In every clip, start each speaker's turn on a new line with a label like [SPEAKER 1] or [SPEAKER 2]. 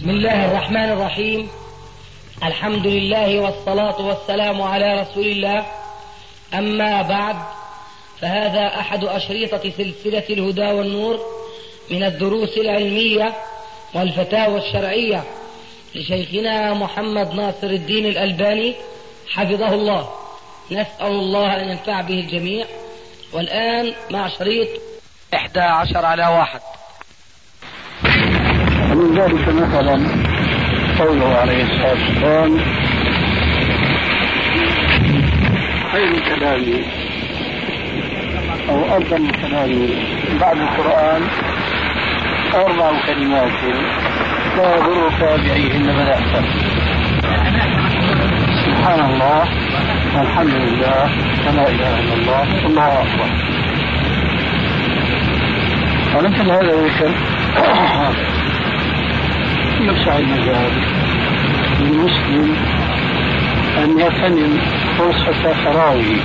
[SPEAKER 1] بسم الله الرحمن الرحيم. الحمد لله والصلاة والسلام على رسول الله. أما بعد فهذا أحد أشريطة سلسلة الهدى والنور من الدروس العلمية والفتاوى الشرعية لشيخنا محمد ناصر الدين الألباني حفظه الله. نسأل الله أن ينفع به الجميع. والآن مع شريط إحدى عشر على واحد.
[SPEAKER 2] ومن ذلك مثلا قوله عليه الصلاة والسلام خير كلامي أو أفضل كلامي بعد القرآن أربع كلمات لا يضرك بأيهن بدأت سبحان الله والحمد لله ولا إله إلا الله والله أكبر. ومثل هذا الذكر يفسح المجال للمسلم أن يغتنم فرصة فراغه.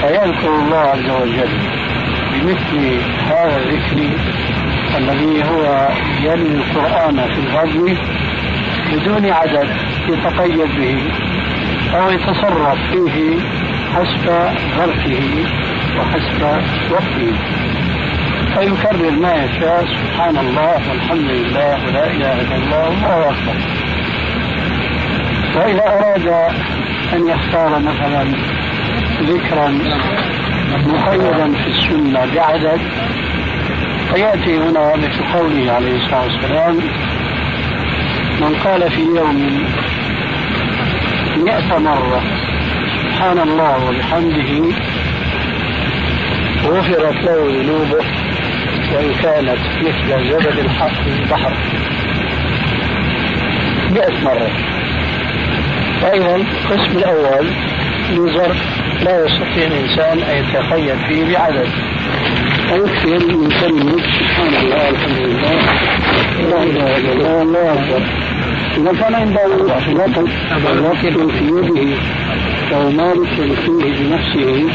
[SPEAKER 2] فيذكر الله عز وجل بمثل هذا الذكر الذي هو يلي القرآن في الغزو بدون عدد يتقيد به أو يتصرف فيه حسب ظرفه وحسب وقته. فيكرر ما يشاء سبحان الله والحمد لله ولا إله إلا الله والله أكبر. وإذا أراد أن يختار مثلا ذكرا مقيدا في السنة بعدد فيأتي هنا مثل قوله عليه الصلاة والسلام من قال في يوم مئة مرة سبحان الله وبحمده غفرت له ذنوبه. وإن كانت مثل زبد الحق في البحر. مئة مرة. فإذا القسم الأول لظرف لا يستطيع الإنسان أن يتخيل فيه بعدد. ويكفي من كلمة سبحان الله الحمد لله. لا إله إلا الله الله أكبر. إذا كان عنده وقت وقت في يده أو مالك فيه بنفسه.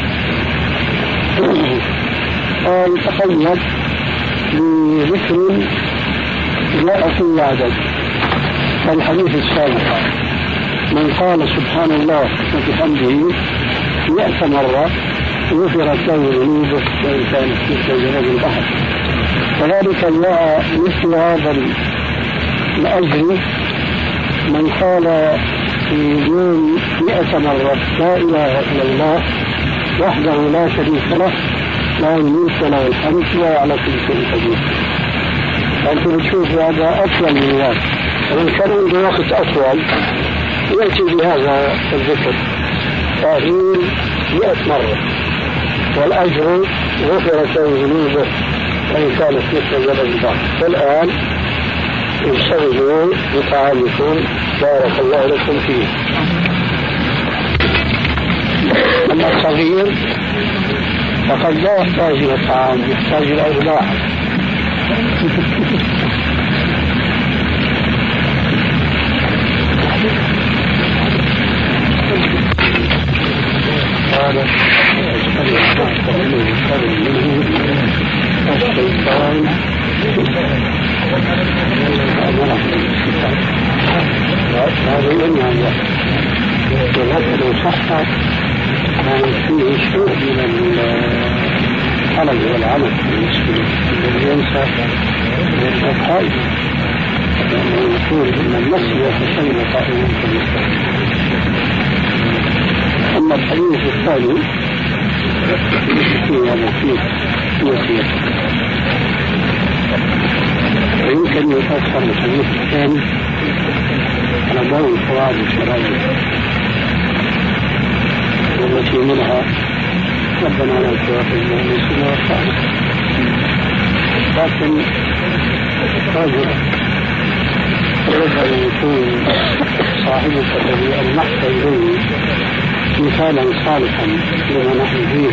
[SPEAKER 2] يتقيد بذكر جاء فيه عدد الحديث السابق. من قال سبحان الله وبحمده مئة مرة غفرت له ذنوبه وإن كانت مثل ذنوب البحر. كذلك جاء مثل هذا الأجر. من قال في يوم مئة مرة لا إله إلا الله وحده لا شريك له الحمد وهو على كل شيء قدير. أنت بتشوف هذا أطول من ذلك ومن كان عنده وقت أطول يأتي بهذا الذكر. تأخير مئة مرة. والأجر غفرت له ذنوبه وإن كانت مثل جبل البحر. والآن انشغلوا بطعامكم بارك الله لكم فيه. أما الصغير فقد لا يحتاج إلى الطعام يحتاج إلى إرضاع الحلق والعمل بالنسبة الذي ينسى القائد لأنه يقول أن النص يتسلم قائما أما الحديث الثاني فيه هذا فيه نسيت ويمكن يفسر الحديث الثاني. على ضوء القواعد الشرعية. والتي منها ربنا لا تؤاخذنا ان نسينا واخطانا لكن رجل يجب ان يكون صاحبك الذي المحت إليه مثالا صالحا لما نحن فيه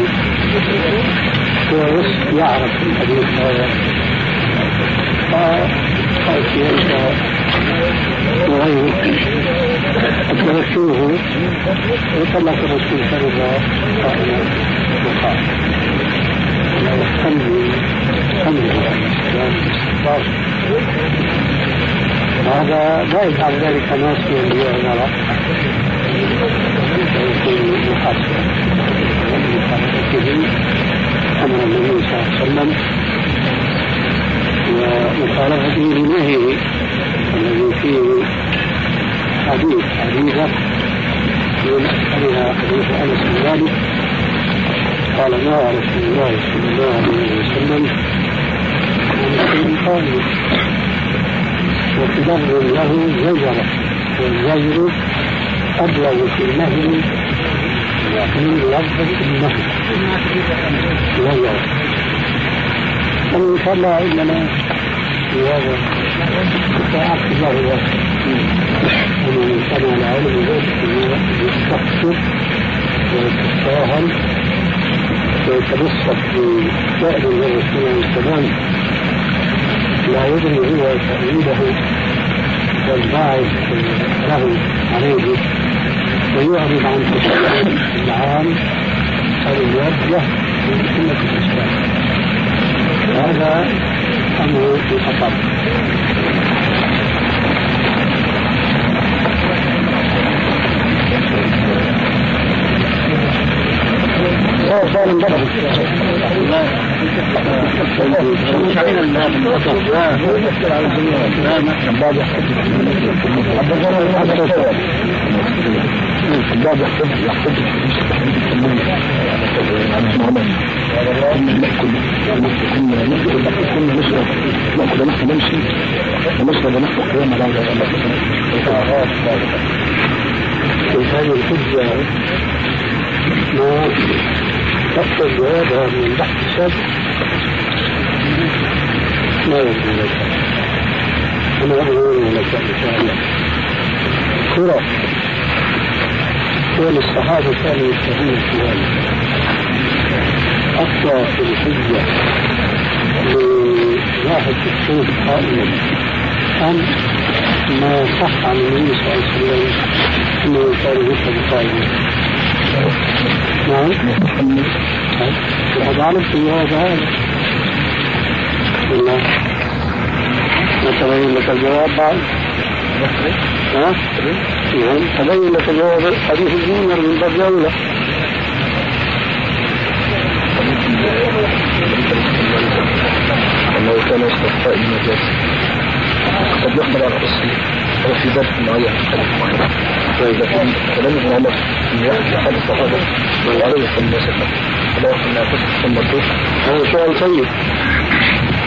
[SPEAKER 2] هو يعرف الحديث هذا. فأتي أنت وغيرك أدركوه وطلق الرسول صلى الله عليه وسلم وقال الحمد الحمد لله هذا لا يفعل ذلك ناسيا ليعمر ويكون محاسبا ومخالفته أمر النبي صلى الله عليه وسلم ومخالفته لنهيه الذي فيه حديث حديثه من أكثرها حديث أنس بن مالك قال نهى رسول الله صلى الله عليه وسلم عن وتبرر له زجرة والزجر أبلغ في النهي من لفظ النهي زجرة شاء الله في هذا الساعات الله ومن سمع العلم ذلك يستقصد ويتساهل ويتبسط بشأن الرسول عليه السلام لا يدري هو تأويله والباعث له عليه ويعرض عن تشريع العام الموجه من سنة الإسلام هذا أمر في خطر صار انضبط مش علينا الباب الباب يحتج الباب يحتج يحتج كنا ناكل كنا ناكل كنا نشرب ناكل نحن نمشي ونشرب نحن قيام على في هذه الحجة ما تقصد جوابها من البحث السابق ما يمكن لك أنا أقول لك إن شاء الله كرة كون الصحابة كانوا يستهون في ذلك في الحجة لواحد قائما أم ما صح عن النبي صلى الله عليه وسلم أنه كان يشهد قائما نعم وقد عرفت جواب هذا نتبين لك الجواب بعد ها؟ نعم تبين لك جواب حديث الجمر من باب اولى
[SPEAKER 3] أنه كان يستخفى النجاة قد يحمل على أو في ذات معين لكن كلام ابن عمر أن يحدث أحد الصحابة وعليه الصلاة والسلام فلا أنها تصف ثم تروح
[SPEAKER 2] هذا سؤال طيب.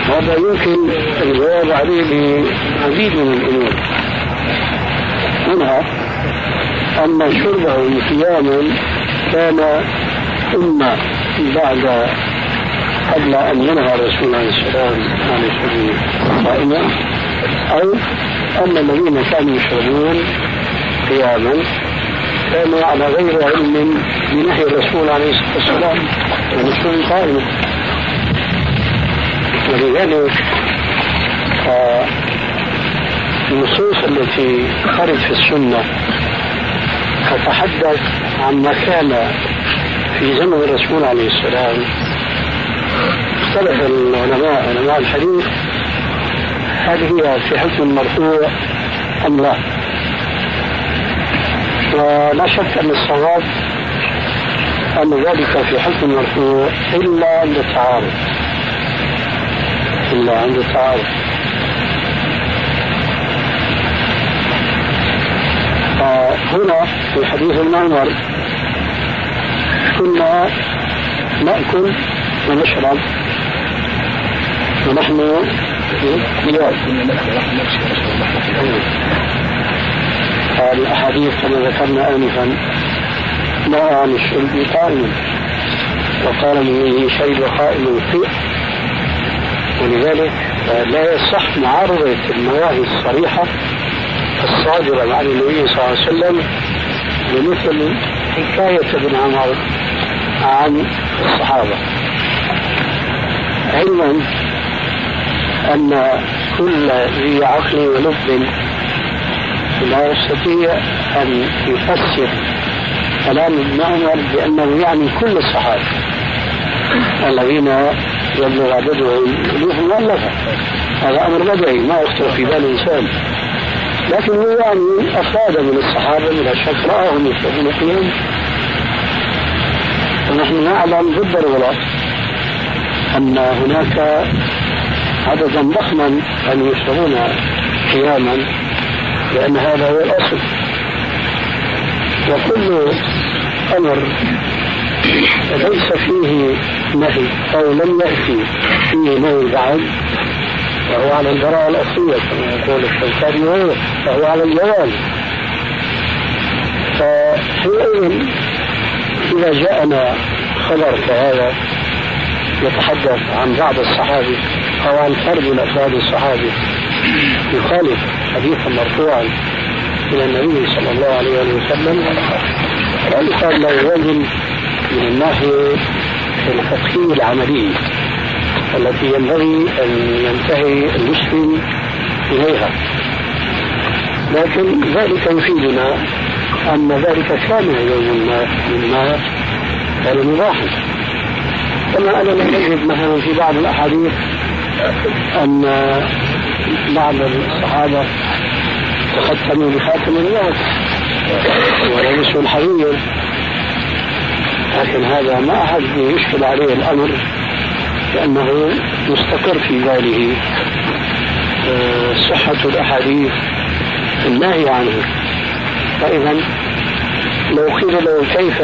[SPEAKER 2] هذا يمكن الجواب عليه بعديد من الأمور منها أن شربه قياما كان إما بعد قبل أن ينهى الرسول عليه السلام عن الشرب قائما أو أن الذين كانوا يشربون قياما كانوا على غير علم بنهي الرسول عليه الصلاة والسلام. عن الشرب قائما ولذلك آه، النصوص التي خرج في السنة تتحدث عن ما كان في زمن الرسول عليه السلام. اختلف العلماء علماء الحديث هل هي في حكم المرفوع أم لا؟ ولا شك أن الصواب أن ذلك في حكم المرفوع إلا عند التعارض. إلا عند التعارض. هنا في حديث ابن عمر كنا نأكل ونشرب ونحن الأحاديث كما ذكرنا آنفا نهى عن الشرب قائما وقال من شرب قائما فئ ولذلك لا يصح معارضة النواهي الصريحة الصادرة عن النبي صلى الله عليه وسلم بمثل حكاية ابن عمر عن الصحابة. علما أن كل ذي عقل ولب لا يستطيع أن يفسر كلام ابن عمر بأنه يعني كل الصحابة الذين يبلغ عددهم ألوف مؤلفة هذا أمر بدعي ما يخطر في بال إنسان لكن يعني أفراد من الصحابة بلا شك رآهم يشربون فيهم. ونحن نعلم ضد الغلاة أن هناك عددا ضخما أن يشربون قياما لأن هذا هو الأصل. وكل أمر ليس فيه نهي أو لم يأتي فيه نهي بعد فهو على البراءة الأصلية كما يقول الشيطان وغيره فهو على الجواز فحينئذ إذا جاءنا خبر كهذا يتحدث عن بعض الصحابة أو عن فرد من أفراد الصحابة يخالف حديثا مرفوعا إلى النبي صلى الله عليه وسلم. يقال له وزن من الناحية الفقهية العملية التي ينبغي أن ينتهي المسلم إليها. لكن ذلك يفيدنا أن ذلك كان يوم ما مما كان مباحا كما أننا نجد مثلا في بعض الأحاديث أن بعض الصحابة تختموا بخاتم الناس ولبسوا الحرير لكن هذا ما أحد يشكل عليه الأمر لأنه مستقر في باله آه، صحة الأحاديث النهي عنه. فإذا لو قيل له كيف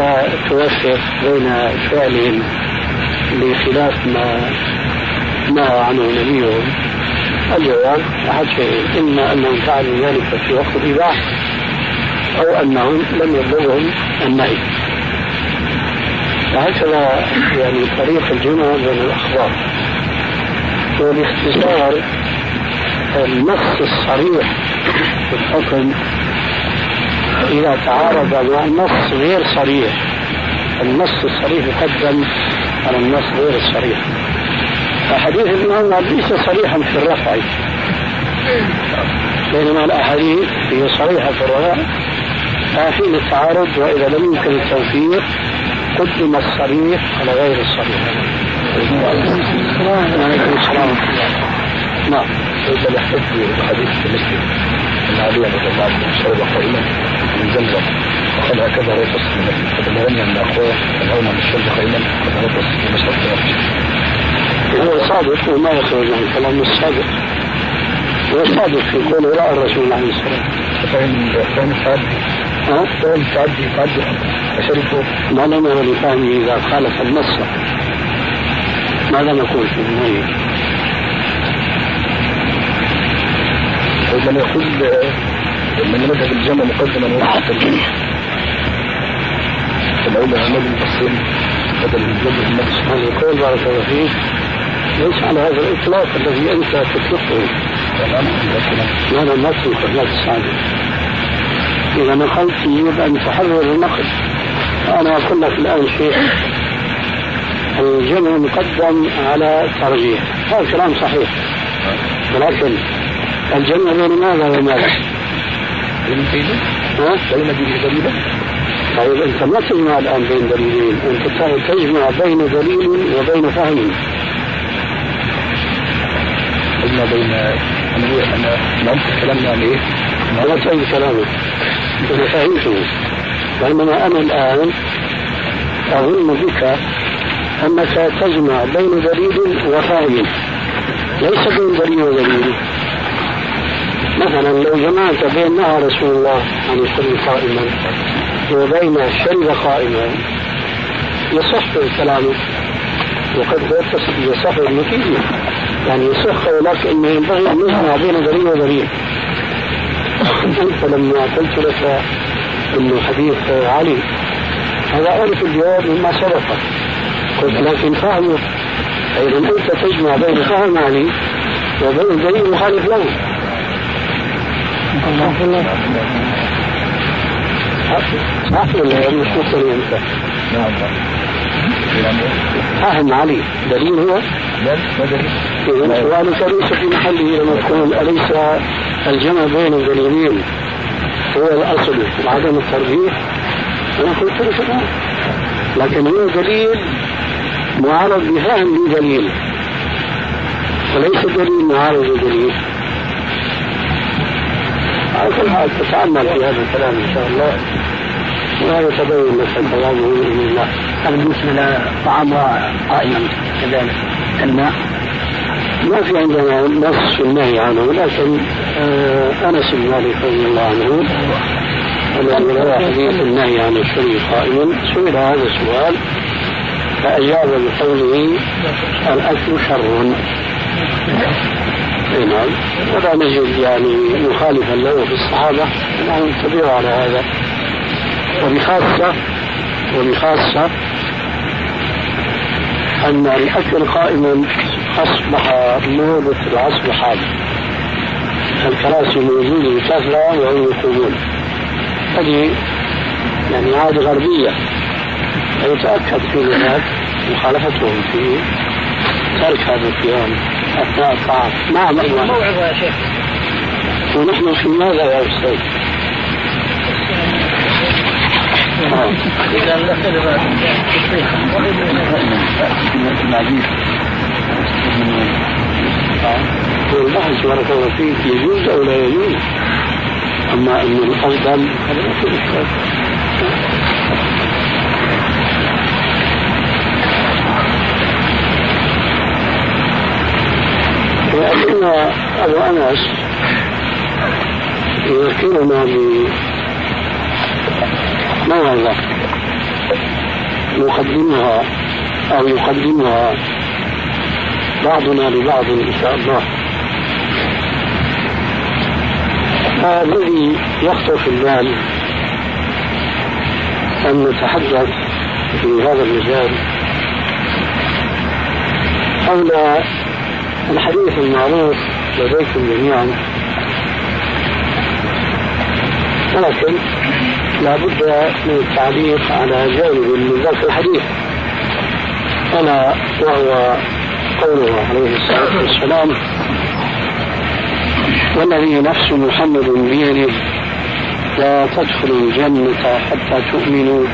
[SPEAKER 2] توفق بين فعلهم بخلاف ما نهى عنه نبيهم الجواب أحد شيئين إما أنهم فعلوا ذلك في وقت الإباحة أو أنهم لم يبلغهم النهي. وهكذا يعني طريق الجمع بين الأخبار وباختصار النص الصريح في الحكم إذا تعارض مع النص غير صريح. النص الصريح يقدم على النص غير الصريح. فحديث عمر ليس صريحا في الرفع. بينما الأحاديث هي صريحة في الرفع. فحين التعارض وإذا لم يمكن التوفيق قدم الصريح على غير الصريح. وعليكم السلام نعم.
[SPEAKER 3] ليس يحتج بحديث مسلم أن علي رضي الله عنه شرب قائما من زمزم وقال هكذا ريت فبلغني ان أخوه الهون من الشرب قائما قد ريت في مشرب
[SPEAKER 2] هو صادق وما يخرج عن كلام الصادق. هو صادق في قوله راى الرسول عليه والسلام.
[SPEAKER 3] فهم فهم التعدي.
[SPEAKER 2] ها؟
[SPEAKER 3] فهم التعدي تعدي فشربوا
[SPEAKER 2] ما لنا لفهمه إذا خالف النص. ماذا نقول في الميت؟
[SPEAKER 3] من يقول من يذهب الجنة مقدما وقت الجنة الأولى عماد المقسم بدل جد النبي
[SPEAKER 2] هذا القول بارك الله فيك. ليس على هذا الاطلاق الذي أنت تطلقه هذا النص في الخلاف السعدي إذا نقلت يجب أن تحرر النقل أنا أقول لك الآن شيء الجمع مقدم على الترجيح هذا كلام صحيح. ولكن الجمع بين ماذا وماذا؟
[SPEAKER 3] بين
[SPEAKER 2] ها؟
[SPEAKER 3] بين دليلا
[SPEAKER 2] طيب أنت ما تجمع الآن بين دليلين، أنت تجمع بين دليل وبين فهم.
[SPEAKER 3] قلنا بين أنا نعمت الكلام يعني إيه؟
[SPEAKER 2] لا تعيد كلامك. أنا فهمته. بينما أنا الان اظن بك أنك تجمع بين دليل وفهم. ليس بين دليل ودليل. مثلا لو جمعت بين نهى رسول الله عن الشرب قائما وبين الشرب قائما يصح كلامك وقد يصح النتيجة يعني يصح لك إنه ينبغي أن نجمع بين دليل ودليل انت لما قلت لك إنه حديث علي هذا اعرف الجواب مما سبق قلت لكن فهمه فاذا أنت تجمع بين فهم علي وبين دليل مخالف له صح ولا مش مصري انت؟
[SPEAKER 3] نعم
[SPEAKER 2] فهم علي دليل هو؟
[SPEAKER 3] دليل
[SPEAKER 2] إذا سؤالك ليس في محله لما تقول أليس الجمع بين الدليلين هو الأصل وعدم الترجيح؟ أنا قلت لك نعم لكن هو دليل معارض بفهم لدليل وليس دليل معارض بدليل على كل حال تتأمل في هذا الكلام إن شاء الله. وهذا تبين لك الكلام بإذن الله.
[SPEAKER 4] بالنسبة للطعام قائما كذلك. الماء
[SPEAKER 2] ما في عندنا نص في النهي عنه لكن آه أنس بن مالك رضي الله عنه الذي روى حديث النهي عن الشرب قائما سئل هذا السؤال فأجاب بقوله الأكل شر. أي نعم. ولا نجد يعني مخالفا له في الصحابة انهم اتبعوا على هذا. وبخاصة وبخاصة أن الأكل قائما أصبح موضة العصر حال الكراسي موجودة بكثرة وهم يقومون هذه يعني عادة غربية. يتأكد في ذلك مخالفتهم في ترك هذا القيام. أثناء الطعام. نعم
[SPEAKER 1] موعظة يا شيخ.
[SPEAKER 2] ونحن في ماذا يا أستاذ؟
[SPEAKER 1] نختلف
[SPEAKER 2] والبحث بارك الله فيك يجوز أو لا يجوز اما انه الافضل هذا ما في اشكال لكن ابو انس يذكرنا بموعظه يقدمها أو يقدمها بعضنا لبعض إن شاء الله. الذي يخطر في البال أن نتحدث في هذا المجال؟ حول الحديث المعروف لديكم جميعا. ولكن لا بد من التعليق على جانب من ذاك الحديث. ألا وهو قوله عليه الصلاة والسلام والذي نفس محمد بيده لا تدخلوا الجنة حتى تؤمنوا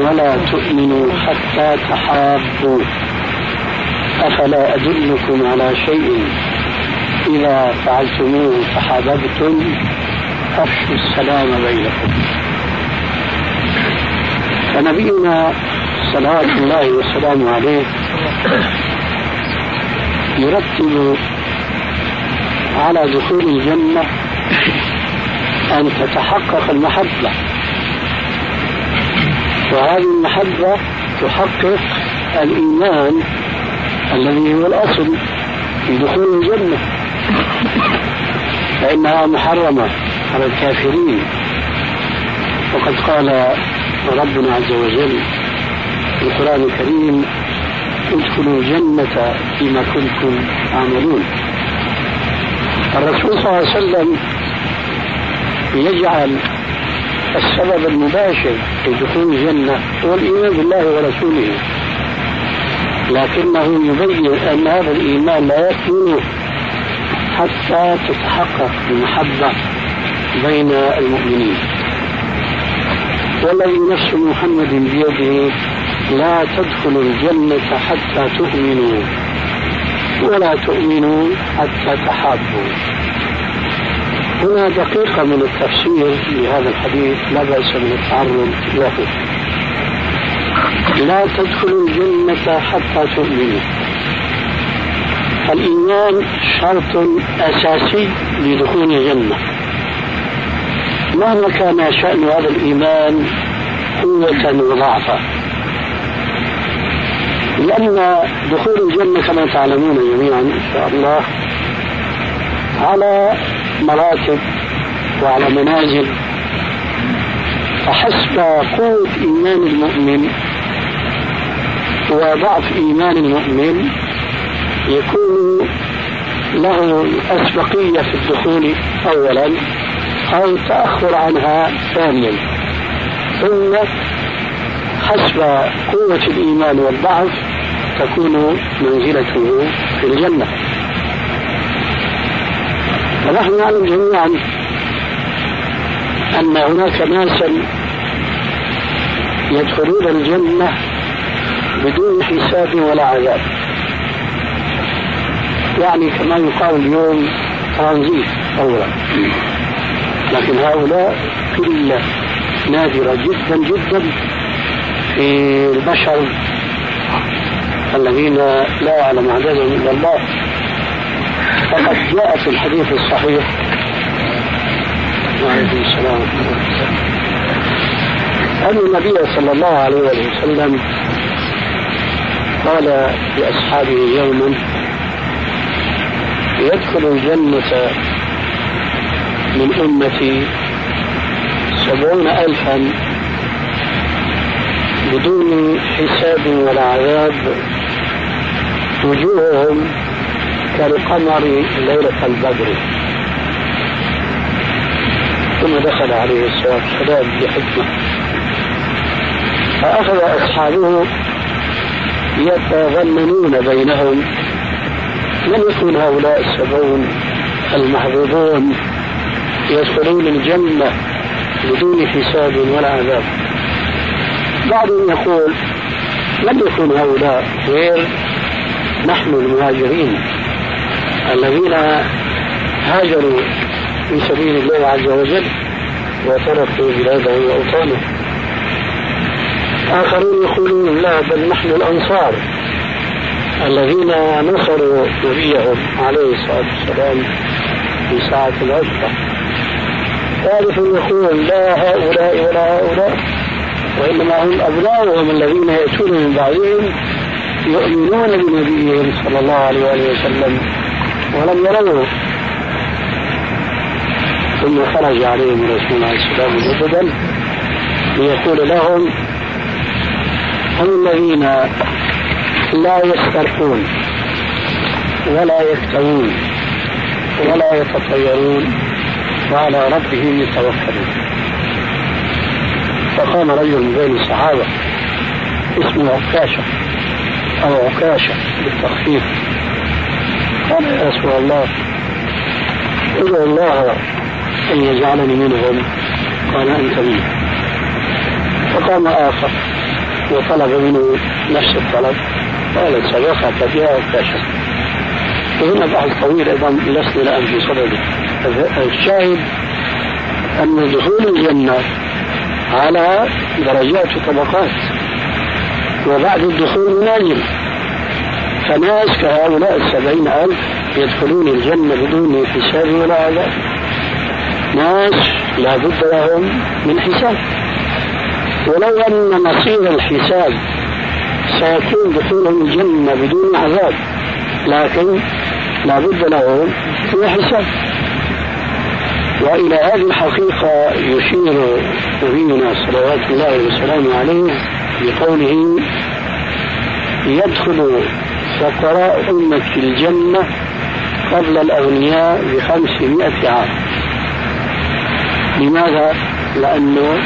[SPEAKER 2] ولا تؤمنوا حتى تحابوا. أفلا أدلكم على شيء؟ إذا فعلتموه تحاببتم أفشوا السلام بينكم. فنبينا صلوات الله وسلامه عليه يرتب على دخول الجنة أن تتحقق المحبة. وهذه المحبة تحقق الإيمان الذي هو الأصل في دخول الجنة. فإنها محرمة. على الكافرين. وقد قال ربنا عز وجل في القرآن الكريم ادخلوا الجنة فيما كنتم تعملون. الرسول صلى الله عليه وسلم يجعل السبب المباشر في دخول الجنة هو الإيمان بالله ورسوله. لكنه يبين أن هذا الإيمان لا يكمن حتى تتحقق المحبة. بين المؤمنين. والذي نفس محمد بيده لا تدخلوا الجنة حتى تؤمنوا ولا تؤمنوا حتى تحابوا. هنا دقيقة من التفسير لهذا الحديث لا بأس من التعرض له. لا تدخلوا الجنة حتى تؤمنوا. الإيمان شرط أساسي لدخول الجنة. مهما كان شأن هذا الإيمان قوة وضعفا لأن دخول الجنة كما تعلمون جميعا إن شاء الله على مراتب وعلى منازل. فحسب قوة إيمان المؤمن وضعف إيمان المؤمن يكون له الأسبقية في الدخول أولا. أو التأخر عنها ثانيا. ثم حسب قوة الإيمان والضعف تكون منزلته في الجنة. ونحن نعلم جميعا أن هناك ناسا يدخلون الجنة بدون حساب ولا عذاب. يعني كما يقال اليوم ترانزيت أولا. لكن هؤلاء قلة نادرة جدا جدا في البشر الذين لا يعلم عددهم إلا الله. فقد جاء في الحديث الصحيح. وعليكم السلام أن النبي صلى الله عليه وسلم قال لأصحابه يوما يدخل الجنة من أمتي سبعون ألفا بدون حساب ولا عذاب وجوههم كالقمر ليلة البدر. ثم دخل عليه الصلاة والسلام بحكمة. فأخذ أصحابه يتظننون بينهم من يكون هؤلاء السبعون المحظوظون. يدخلون الجنة بدون حساب ولا عذاب. بعضهم يقول من يكون هؤلاء غير نحن المهاجرين الذين هاجروا في سبيل الله عز وجل وتركوا بلاده واوطانه آخرون يقولون لا بل نحن الأنصار الذين نصروا نبيهم عليه الصلاة والسلام في ساعة العزله ثالث يقول لا هؤلاء ولا هؤلاء وإنما هم أبناؤهم الذين يأتون من بعدهم يؤمنون بنبيهم صلى الله عليه وآله وسلم ولم يروه. ثم خرج عليهم الرسول عليه السلام جددا ليقول لهم هم الذين لا يسترقون ولا يكتوون ولا يتطيرون. وعلى ربهم يتوكلون فقام رجل من بين الصحابة اسمه عكاشة أو عكاشة بالتخفيف. قال يا رسول الله ادعو الله أن يجعلني منهم قال أنت منه فقام آخر وطلب منه نفس الطلب قال سبقك بها عكاشة. وهنا بحث طويل أيضا لسنا الآن في صدده الشاهد أن دخول الجنة على درجات وطبقات وبعد الدخول منازل فناس كهؤلاء السبعين ألف يدخلون الجنة بدون حساب ولا عذاب. ناس لا بد لهم من حساب. ولو أن مصير الحساب سيكون دخولهم الجنة بدون عذاب لكن لا بد لهم من حساب وإلى هذه الحقيقة يشير نبينا صلوات الله وسلامه عليه بقوله يدخل فقراء أمة الجنة قبل الأغنياء بخمسمائة عام لماذا؟ لأنه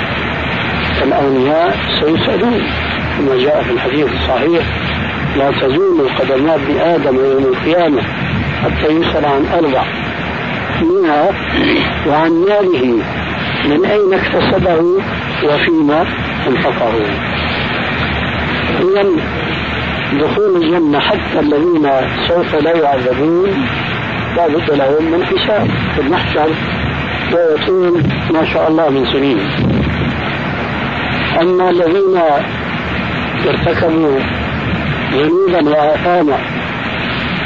[SPEAKER 2] الأغنياء سيسألون كما جاء في الحديث الصحيح لا تزول قدمات ابن آدم يوم القيامة حتى يسأل عن أربع منها وعن ماله من أين اكتسبه وفيما أنفقه. إذا دخول الجنة حتى الذين سوف لا يعذبون لا بد لهم من حساب في المحشر ويطول ما شاء الله من سنين. أما الذين ارتكبوا ذنوبا وآثاما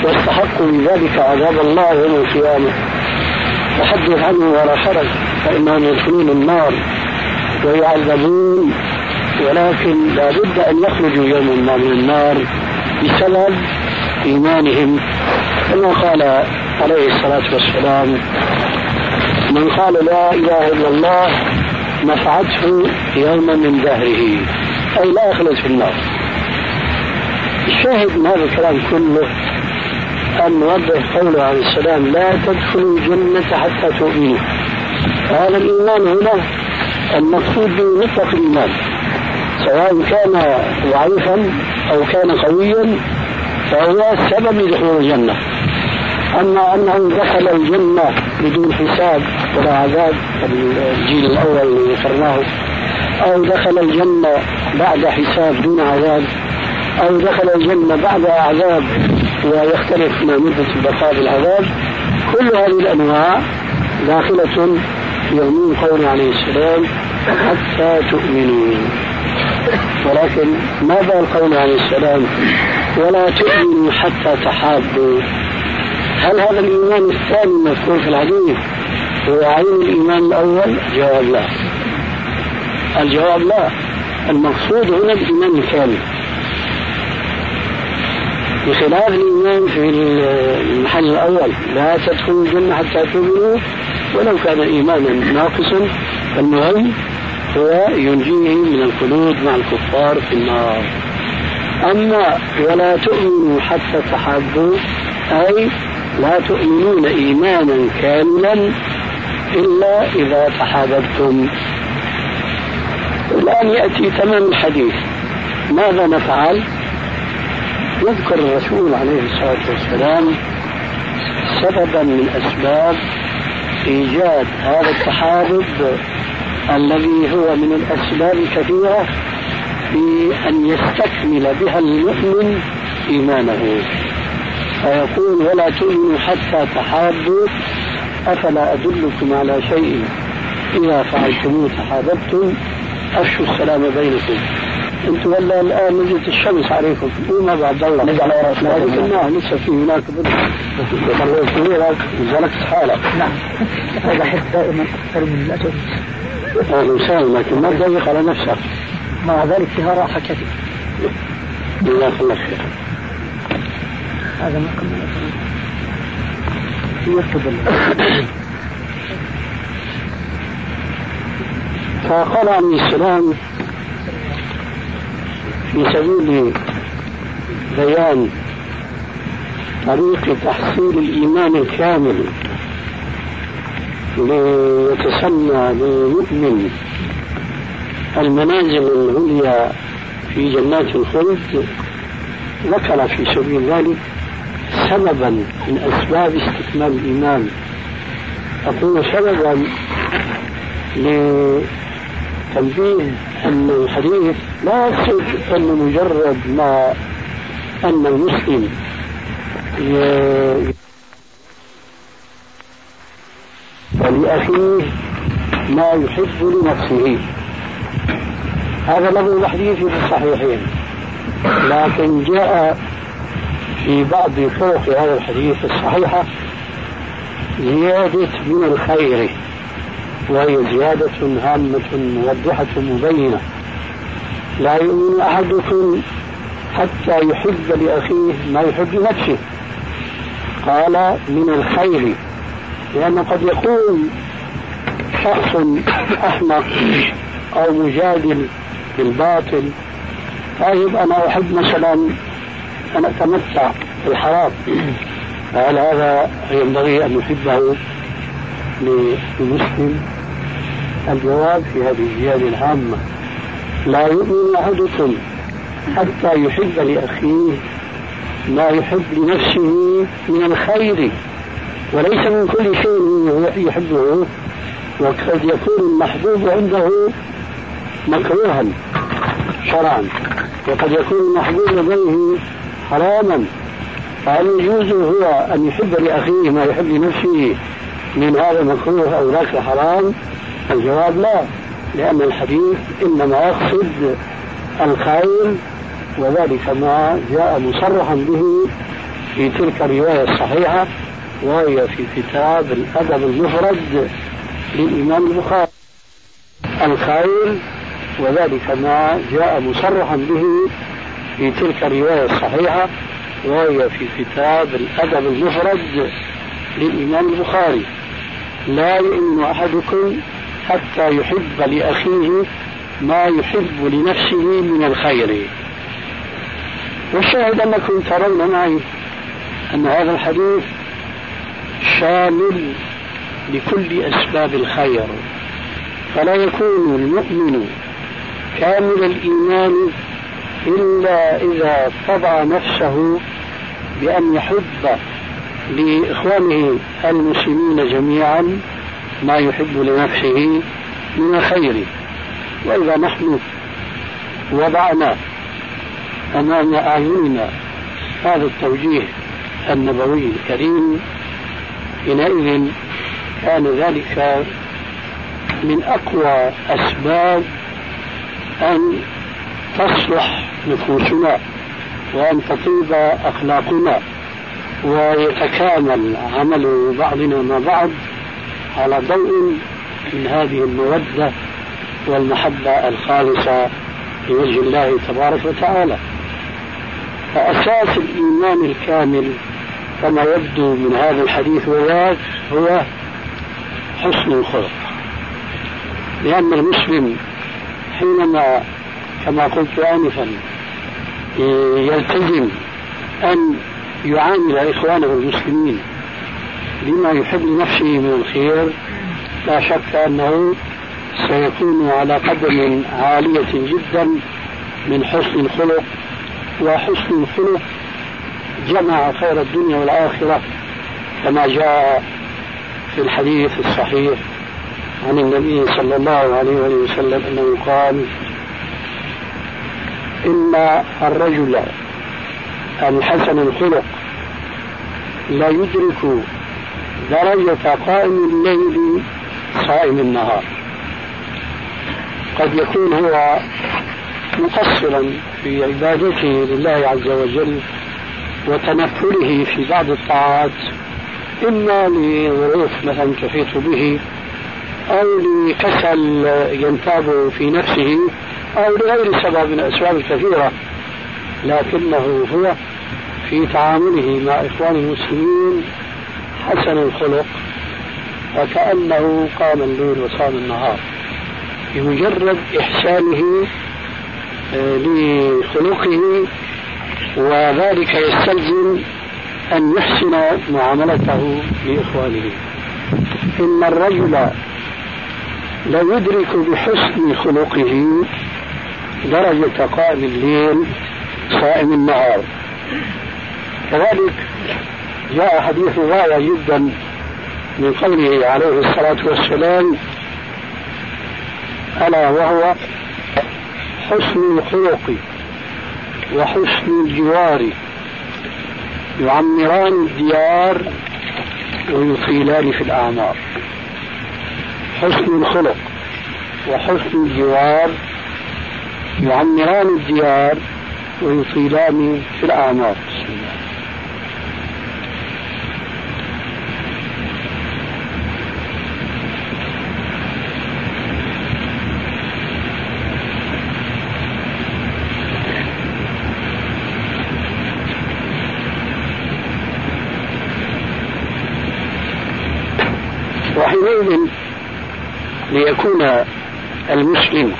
[SPEAKER 2] واستحقوا بذلك عذاب الله يوم القيامة. فحدث عنه ولا حرج فإنهم يدخلون النار ويعذبون ولكن لا بد أن يخرجوا يوما من النار بسبب إيمانهم. كما قال عليه الصلاة والسلام من قال لا إله إلا الله نفعته يوما من دهره. أي لا يخلد في النار. الشاهد من هذا الكلام كله أن نوضح قوله عليه السلام لا تدخلوا الجنة حتى تؤمنوا. هذا الإيمان هنا المقصود به مطلق الإيمان سواء كان ضعيفا أو كان قويا فهو سبب لدخول الجنة. أما أنه دخل الجنة بدون حساب ولا عذاب الجيل الأول اللي ذكرناه أو دخل الجنة بعد حساب دون عذاب أو دخل الجنة بعد عذاب ويختلف ما مدة البقاء بالعذاب كل هذه الأنواع داخلة في عموم قوله عليه السلام حتى تؤمنوا ولكن ماذا القول عليه السلام؟ ولا تؤمنوا حتى تحابوا. هل هذا الإيمان الثاني المذكور في الحديث؟ هو عين الإيمان الأول؟ جواب لا. الجواب لا. المقصود هنا الإيمان الكامل بخلاف الإيمان في المحل الأول لا تدخلوا الجنة حتى تؤمنوا ولو كان إيمانا ناقصا فالمهم هو ينجيهم من الخلود مع الكفار في النار. أما ولا تؤمنوا حتى تحابوا أي لا تؤمنون إيمانا كاملا إلا إذا تحاببتم. الآن يأتي تمام الحديث. ماذا نفعل؟ يذكر الرسول عليه الصلاة والسلام سببا من أسباب إيجاد هذا التحابب الذي هو من الأسباب الكثيرة في أن يستكمل بها المؤمن إيمانه. فيقول ولا تؤمنوا حتى تحابوا أفلا أدلكم على شيء؟ إذا فعلتموه تحاببتم أفشوا السلام بينكم. أنتم ولا الآن نزلت الشمس عليكم. وما بعد الله. نزل على رأسنا. الله لسه في هناك بدر نزلت حالك.
[SPEAKER 4] نعم. هذا حد دائما أكثر من الأسد.
[SPEAKER 2] أهلا وسهلا لكن ما تضيق على نفسك.
[SPEAKER 4] مع ذلك فيها راحة كثير
[SPEAKER 2] جزاك الله خير.
[SPEAKER 4] هذا ما كنا يفضل
[SPEAKER 2] فقال عليه السلام في سبيل بيان طريق تحصيل الإيمان الكامل ليتسمى للمؤمن المنازل العليا في جنات الخلد. ذكر في سبيل ذلك سببا من أسباب استكمال الإيمان. أقول سببا لتنبيه أن الحديث لا يقصد أن مجرد ما أن المسلم ولأخيه ما يحب لنفسه. هذا لفظ الحديث في الصحيحين. لكن جاء في بعض طرق هذا الحديث الصحيحة زيادة من الخير. وهي زيادة هامة موضحة مبينة. لا يؤمن أحدكم حتى يحب لأخيه ما يحب لنفسه قال من الخير. لأن قد يكون شخص أحمق أو مجادل بالباطل طيب أنا أحب مثلا أن أتمتع بالحرام. فهل هذا ينبغي أن يحبه للمسلم الجواب في هذه الزيادة العامة. لا يؤمن أحدكم حتى يحب لأخيه ما يحب لنفسه من الخير وليس من كل شيء يحبه وقد يكون المحبوب عنده مكروها شرعا وقد يكون المحبوب لديه حراما فهل يجوز هو أن يحب لأخيه ما يحب لنفسه من هذا المكروه أو ذاك الحرام الجواب لا لأن الحديث إنما يقصد الخير وذلك ما جاء مصرحا به في تلك الرواية الصحيحة وهي في كتاب الأدب المفرد للإمام البخاري. الخير وذلك ما جاء مصرحا به في تلك الرواية الصحيحة وهي في كتاب الأدب المفرد للإمام البخاري. لا يؤمن أحدكم حتى يحب لأخيه ما يحب لنفسه من الخير. والشاهد أنكم ترون معي أن هذا الحديث شامل لكل أسباب الخير. فلا يكون المؤمن كامل الإيمان إلا إذا طبع نفسه بأن يحب لإخوانه المسلمين جميعا ما يحب لنفسه من الخير. وإذا نحن وضعنا أمام أعيننا هذا التوجيه النبوي الكريم حينئذ كان ذلك من أقوى أسباب أن تصلح نفوسنا وأن تطيب أخلاقنا. ويتكامل عمل بعضنا مع بعض على ضوء من هذه المودة والمحبة الخالصة لوجه الله تبارك وتعالى. فأساس الإيمان الكامل كما يبدو من هذا الحديث وذاك هو حسن الخلق. لأن المسلم حينما كما قلت آنفا يلتزم أن يعامل إخوانه المسلمين بما يحب لنفسه من الخير لا شك أنه سيكون على قدم عالية جدا من حسن الخلق وحسن الخلق جمع خير الدنيا والآخرة كما جاء في الحديث الصحيح عن النبي صلى الله عليه وسلم أنه قال إن الرجل الحسن الخلق. لا يدرك درجة قائم الليل صائم النهار. قد يكون هو مقصرا في عبادته لله عز وجل وتنفله في بعض الطاعات إما لظروف مثلا تحيط به أو لكسل ينتاب في نفسه أو لغير سبب من الأسباب الكثيرة. لكنه هو في تعامله مع إخوان المسلمين حسن الخلق وكأنه قام الليل وصام النهار بمجرد إحسانه آه، لخلقه وذلك يستلزم أن يحسن معاملته لإخوانه. إن الرجل لا يدرك بحسن خلقه درجة قائم الليل صائم النهار. كذلك جاء حديث غاية جدا من قوله عليه الصلاة والسلام ألا وهو حسن الخلق وحسن الجوار يعمران الديار ويطيلان في الأعمار. حسن الخلق وحسن الجوار يعمران الديار ويطيلان في الأعمار. وحينئذ ليكون المسلم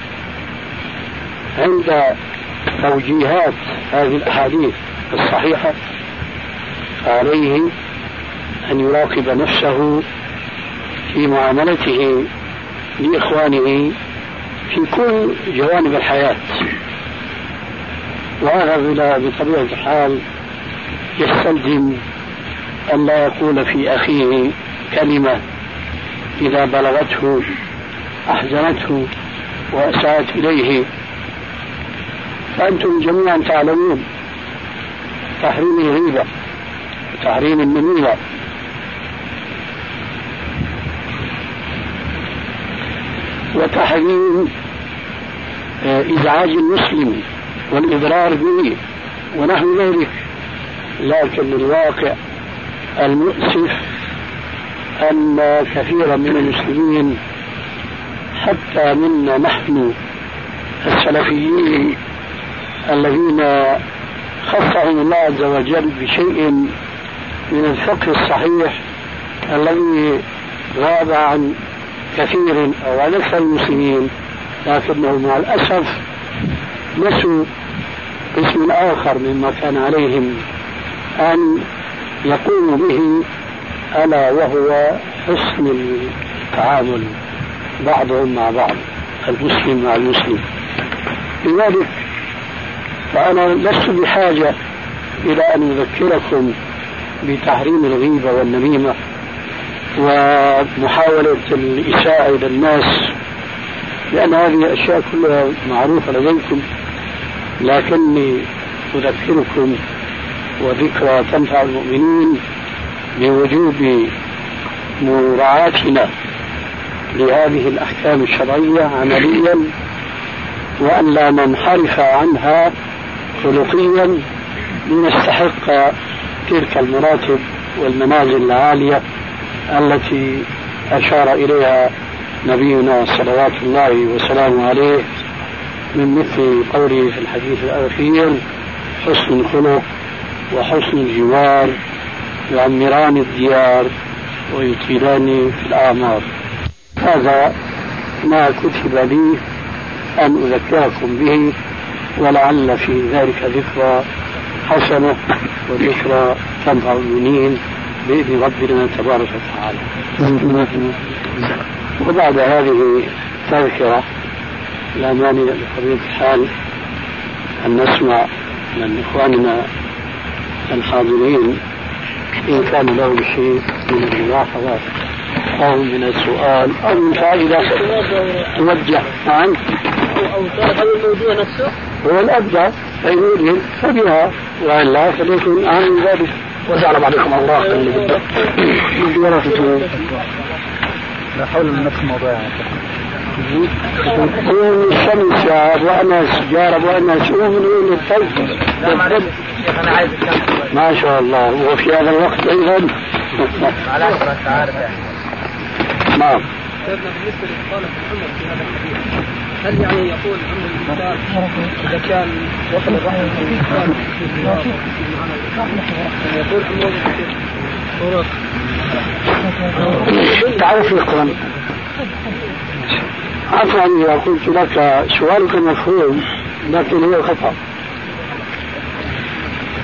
[SPEAKER 2] عند توجيهات هذه الأحاديث الصحيحة عليه أن يراقب نفسه في معاملته لإخوانه في كل جوانب الحياة. وهذا بطبيعة الحال يستلزم أن لا يقول في أخيه كلمة إذا بلغته أحزنته وأساءت إليه. فأنتم جميعا تعلمون. تحريم الغيبة وتحريم النميمة وتحريم آه، إزعاج المسلم والإضرار به ونحو ذلك. لكن الواقع المؤسف أن كثيرا من المسلمين حتى منا نحن السلفيين الذين خصهم الله عز وجل بشيء من الفقه الصحيح الذي غاب عن كثير أو عن أكثر المسلمين لكنه مع الأسف نسوا اسم آخر مما كان عليهم أن يقوموا به ألا وهو حسن التعامل بعضهم مع بعض المسلم مع المسلم. لذلك فأنا لست بحاجة إلى أن أذكركم بتحريم الغيبة والنميمة ومحاولة الإساءة إلى الناس لأن هذه الأشياء كلها معروفة لديكم لكني أذكركم وذكرى تنفع المؤمنين بوجوب مراعاتنا لهذه الأحكام الشرعية عمليا وأن لا ننحرف عنها خلقيا لنستحق تلك المراتب والمنازل العالية التي أشار إليها نبينا صلوات الله وسلامه عليه من مثل قوله في الحديث الأخير حسن الخلق وحسن الجوار يعمران الديار ويطيلان في الأعمار. هذا ما كتب لي أن أذكركم به ولعل في ذلك ذكرى حسنة وذكرى تنفع المؤمنين بإذن ربنا تبارك وتعالى. وبعد هذه التذكرة لا مانع بطبيعة الحال أن نسمع من إخواننا الحاضرين إن كان لهم شيء من الملاحظات أو من السؤال أو من فائدة توجه. نعم. أو هذا الموضوع نفسه. هو الأبدع فإن يريد فبها وإلا فليكن أهم من ذلك وجعل بعضكم الله
[SPEAKER 3] لا حول من نفس الموضوع
[SPEAKER 2] هو الشمس وأنا سجارة وأنا شو من وين الثلج
[SPEAKER 3] أنا عايز
[SPEAKER 2] ما شاء الله. وفي هذا الوقت أيضا.
[SPEAKER 3] على انت عارف يعني.
[SPEAKER 2] نعم.
[SPEAKER 1] بالنسبة محمد في هذا الحديث. هل يعني يقول أن الإنسان إذا كان وصل الرحم يقول
[SPEAKER 2] أنه تعرف يقرا عفوا اذا قلت لك سؤالك مفهوم لكن هو خطأ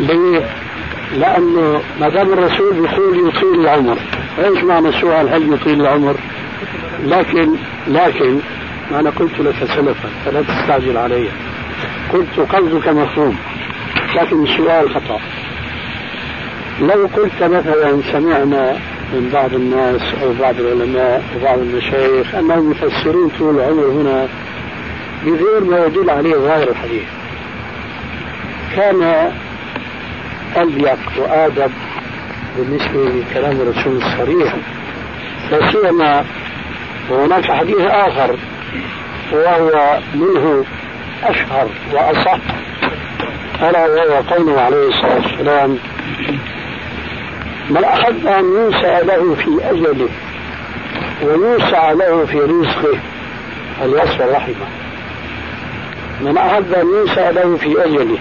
[SPEAKER 2] ليه؟ لأنه ما دام الرسول يقول يطيل العمر إيش معنى السؤال هل يطيل العمر؟ لكن لكن أنا قلت لك سلفا فلا تستعجل علي. قلت قصدك مفهوم لكن السؤال خطأ. لو قلت مثلا سمعنا من بعض الناس أو بعض العلماء وبعض المشايخ انهم يفسرون طول العمر هنا بغير ما يدل عليه ظاهر الحديث. كان أليق وآدب بالنسبة لكلام الرسول الصريح لا سيما وهناك حديث آخر وهو منه أشهر وأصح. ألا وهو قوله عليه الصلاة والسلام من أحب أن يوسع له في أجله ويوسع له في رزقه فليصل رحمة. من أحب أن يوسع له في أجله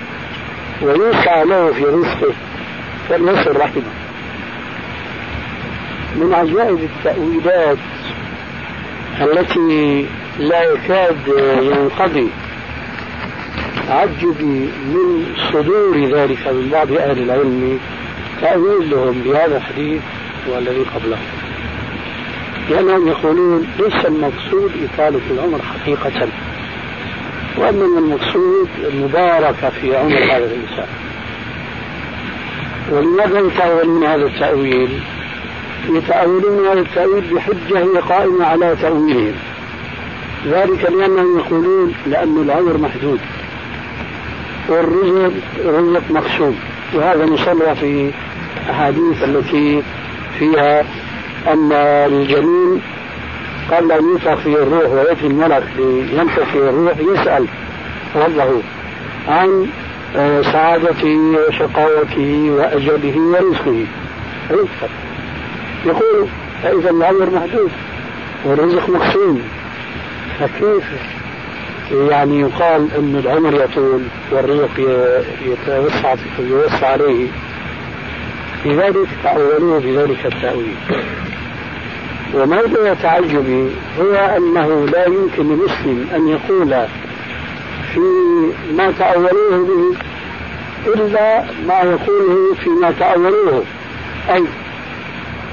[SPEAKER 2] ويوسع له في رزقه فليصل رحمة. من عجائب التأويلات التي لا يكاد ينقضي عجبي من صدور ذلك من بعض أهل العلم تأويل لهم بهذا الحديث والذي قبله. لأنهم يقولون ليس المقصود إطالة العمر حقيقة وإنما المقصود المباركة في عمر هذا الإنسان. ولماذا يتأولون هذا التأويل؟ يتأولون هذا التأويل بحجة هي قائمة على تأويلهم. ذلك لأنهم يقولون لأن العمر محدود والرزق رزق مقسوم وهذا مصرح في أحاديث التي فيها أن الجنين قبل أن ينفخ فيه الروح ويأتي الملك لينفخ فيه الروح يسأل ربه عن آه، سعادته وشقاوته وأجله ورزقه. رزقه. يقول فإذا العمر محدود والرزق مقسوم فكيف يعني يقال أن العمر يطول والرزق يتوسع يوسع عليه. لذلك تأولوه بذلك التأويل. وموضوع تعجبي هو أنه لا يمكن لمسلم أن يقول في ما تأولوه به إلا ما يقوله فيما تأولوه. أي